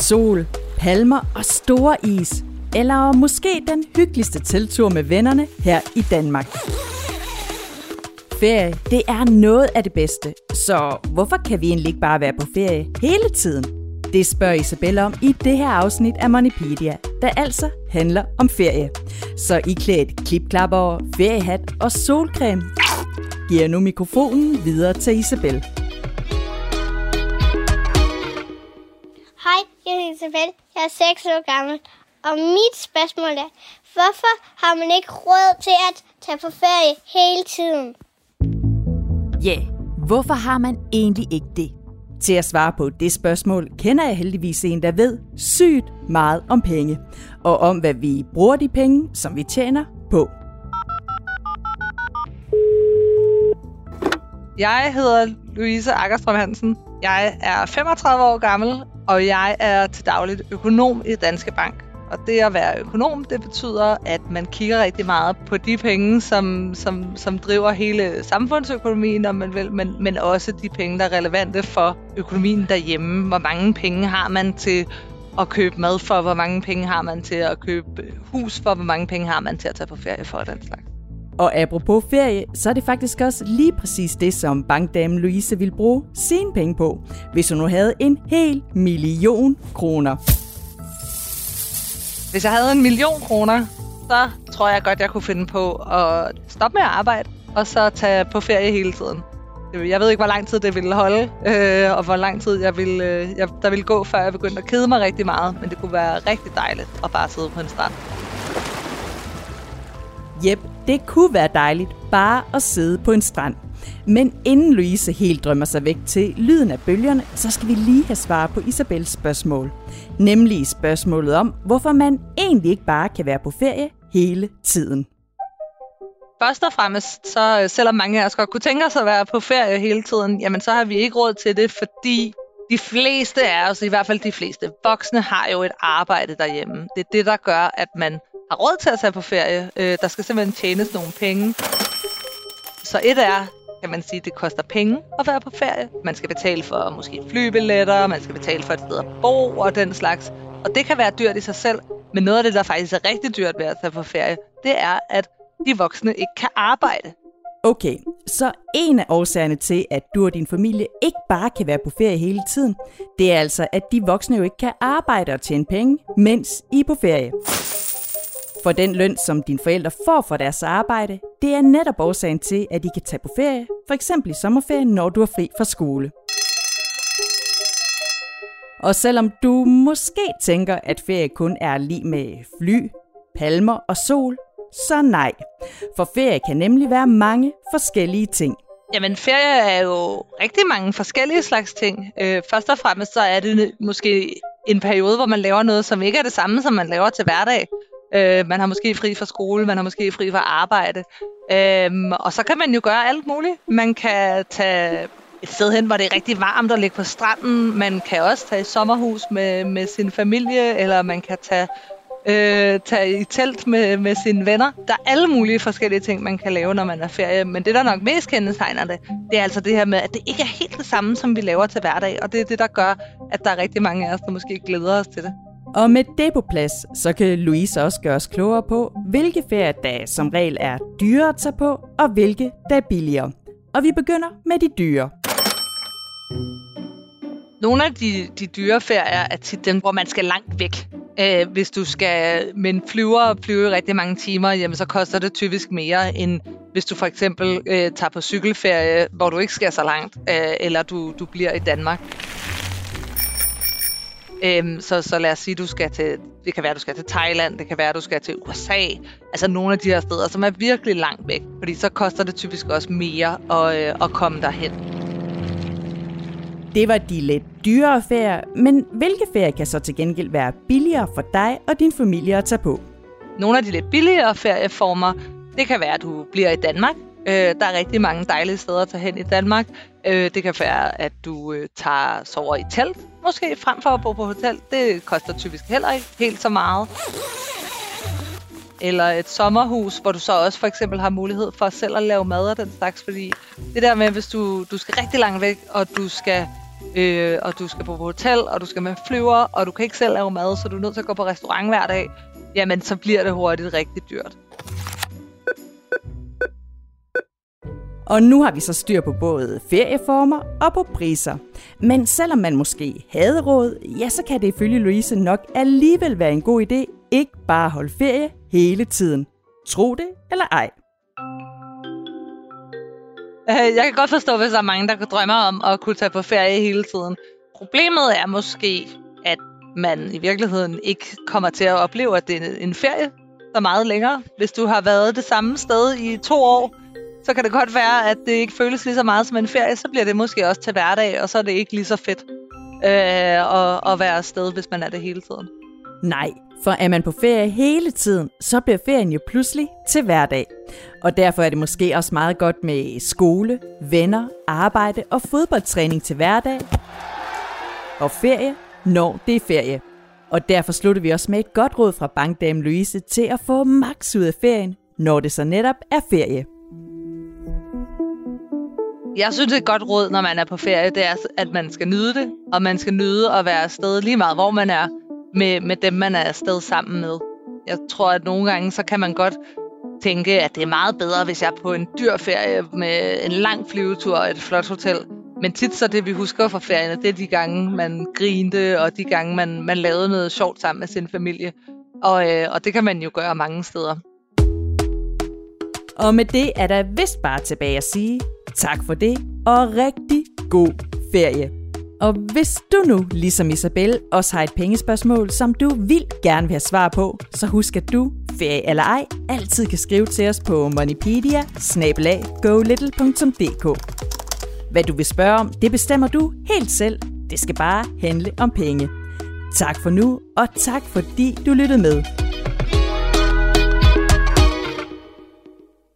Sol, palmer og store is. Eller måske den hyggeligste teltur med vennerne her i Danmark. Ferie, det er noget af det bedste. Så hvorfor kan vi egentlig ikke bare være på ferie hele tiden? Det spørger Isabella om i det her afsnit af Moneypedia, der altså handler om ferie. Så I klædt klipklapper, feriehat og solcreme giver nu mikrofonen videre til Isabel. Jeg hedder Isabel. Jeg er 6 år gammel. Og mit spørgsmål er, hvorfor har man ikke råd til at tage på ferie hele tiden? Ja, yeah. hvorfor har man egentlig ikke det? Til at svare på det spørgsmål kender jeg heldigvis en, der ved sygt meget om penge. Og om, hvad vi bruger de penge, som vi tjener på. Jeg hedder Louise Akkerstrøm Hansen. Jeg er 35 år gammel, og jeg er til dagligt økonom i Danske Bank. Og det at være økonom, det betyder, at man kigger rigtig meget på de penge, som, som, som driver hele samfundsøkonomien, om man vil, men, men også de penge, der er relevante for økonomien derhjemme. Hvor mange penge har man til at købe mad for, hvor mange penge har man til at købe hus for, hvor mange penge har man til at tage på ferie for, den slags. Og apropos ferie, så er det faktisk også lige præcis det, som bankdamen Louise ville bruge sine penge på, hvis hun nu havde en hel million kroner. Hvis jeg havde en million kroner, så tror jeg godt, jeg kunne finde på at stoppe med at arbejde, og så tage på ferie hele tiden. Jeg ved ikke, hvor lang tid det ville holde, øh, og hvor lang tid jeg ville, øh, jeg, der ville gå, før jeg begyndte at kede mig rigtig meget. Men det kunne være rigtig dejligt at bare sidde på en strand. Jep, det kunne være dejligt bare at sidde på en strand. Men inden Louise helt drømmer sig væk til lyden af bølgerne, så skal vi lige have svar på Isabels spørgsmål. Nemlig spørgsmålet om, hvorfor man egentlig ikke bare kan være på ferie hele tiden. Først og fremmest, så øh, selvom mange af os godt kunne tænke os at være på ferie hele tiden, jamen så har vi ikke råd til det, fordi de fleste af os, i hvert fald de fleste voksne, har jo et arbejde derhjemme. Det er det, der gør, at man har råd til at tage på ferie. Øh, der skal simpelthen tjenes nogle penge. Så et er, kan man sige, det koster penge at være på ferie. Man skal betale for måske flybilletter, man skal betale for et sted at bo og den slags. Og det kan være dyrt i sig selv, men noget af det, der faktisk er rigtig dyrt ved at tage på ferie, det er, at de voksne ikke kan arbejde. Okay, så en af årsagerne til, at du og din familie ikke bare kan være på ferie hele tiden, det er altså, at de voksne jo ikke kan arbejde og tjene penge, mens I er på ferie. For den løn, som dine forældre får for deres arbejde, det er netop årsagen til, at de kan tage på ferie, for eksempel i sommerferien, når du er fri fra skole. Og selvom du måske tænker, at ferie kun er lige med fly, palmer og sol, så nej. For ferie kan nemlig være mange forskellige ting. Jamen, ferie er jo rigtig mange forskellige slags ting. Øh, først og fremmest så er det måske en periode, hvor man laver noget, som ikke er det samme, som man laver til hverdag. Øh, man har måske fri fra skole, man har måske fri fra arbejde. Øh, og så kan man jo gøre alt muligt. Man kan tage et sted hen, hvor det er rigtig varmt og ligge på stranden. Man kan også tage i sommerhus med, med sin familie, eller man kan tage, øh, tage i telt med, med sine venner. Der er alle mulige forskellige ting, man kan lave, når man er ferie. Men det, der nok mest kendetegner det, det er altså det her med, at det ikke er helt det samme, som vi laver til hverdag. Og det er det, der gør, at der er rigtig mange af os, der måske glæder os til det. Og med det på plads, så kan Louise også gøre os klogere på, hvilke feriedage som regel er dyre at tage på, og hvilke der er billigere. Og vi begynder med de dyre. Nogle af de, de dyre ferier er tit dem, hvor man skal langt væk. Øh, hvis du skal med en flyver flyve rigtig mange timer, jamen, så koster det typisk mere, end hvis du for eksempel øh, tager på cykelferie, hvor du ikke skal så langt, øh, eller du, du bliver i Danmark. Øhm, så, så lad os sige, du skal til, det kan være, du skal til Thailand, det kan være, du skal til USA, altså nogle af de her steder, som er virkelig langt væk, fordi så koster det typisk også mere at, øh, at komme derhen. Det var de lidt dyrere ferier, men hvilke ferier kan så til gengæld være billigere for dig og din familie at tage på? Nogle af de lidt billigere ferieformer, det kan være, at du bliver i Danmark. Øh, der er rigtig mange dejlige steder at tage hen i Danmark. Øh, det kan være, at du øh, tager sover i telt, måske frem for at bo på hotel. Det koster typisk heller ikke helt så meget. Eller et sommerhus, hvor du så også for eksempel har mulighed for selv at lave mad og den slags. Fordi det der med, hvis du, du skal rigtig langt væk, og du skal øh, og du skal på hotel, og du skal med flyver, og du kan ikke selv lave mad, så du er nødt til at gå på restaurant hver dag, jamen så bliver det hurtigt rigtig dyrt. Og nu har vi så styr på både ferieformer og på priser. Men selvom man måske havde råd, ja, så kan det ifølge Louise nok alligevel være en god idé ikke bare at holde ferie hele tiden. Tro det eller ej. Øh, jeg kan godt forstå, hvis der er mange, der drømmer om at kunne tage på ferie hele tiden. Problemet er måske, at man i virkeligheden ikke kommer til at opleve, at det er en ferie så meget længere. Hvis du har været det samme sted i to år, så kan det godt være, at det ikke føles lige så meget som en ferie. Så bliver det måske også til hverdag, og så er det ikke lige så fedt øh, at, at være afsted, hvis man er det hele tiden. Nej, for er man på ferie hele tiden, så bliver ferien jo pludselig til hverdag. Og derfor er det måske også meget godt med skole, venner, arbejde og fodboldtræning til hverdag. Og ferie, når det er ferie. Og derfor slutter vi også med et godt råd fra bankdame Louise til at få maks ud af ferien, når det så netop er ferie. Jeg synes, det er et godt råd, når man er på ferie, det er, at man skal nyde det, og man skal nyde at være afsted lige meget, hvor man er, med, med dem, man er afsted sammen med. Jeg tror, at nogle gange, så kan man godt tænke, at det er meget bedre, hvis jeg er på en dyr ferie med en lang flyvetur og et flot hotel. Men tit så det, vi husker fra ferien, det er de gange, man grinte, og de gange, man, man lavede noget sjovt sammen med sin familie. Og, øh, og det kan man jo gøre mange steder. Og med det er der vist bare tilbage at sige tak for det, og rigtig god ferie. Og hvis du nu, ligesom Isabel, også har et pengespørgsmål, som du vil gerne vil have svar på, så husk at du, ferie eller ej, altid kan skrive til os på moneypedia Hvad du vil spørge om, det bestemmer du helt selv. Det skal bare handle om penge. Tak for nu, og tak fordi du lyttede med.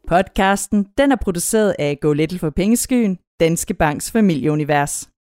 Podcasten den er produceret af Go Little for Pengeskyen, Danske Banks familieunivers.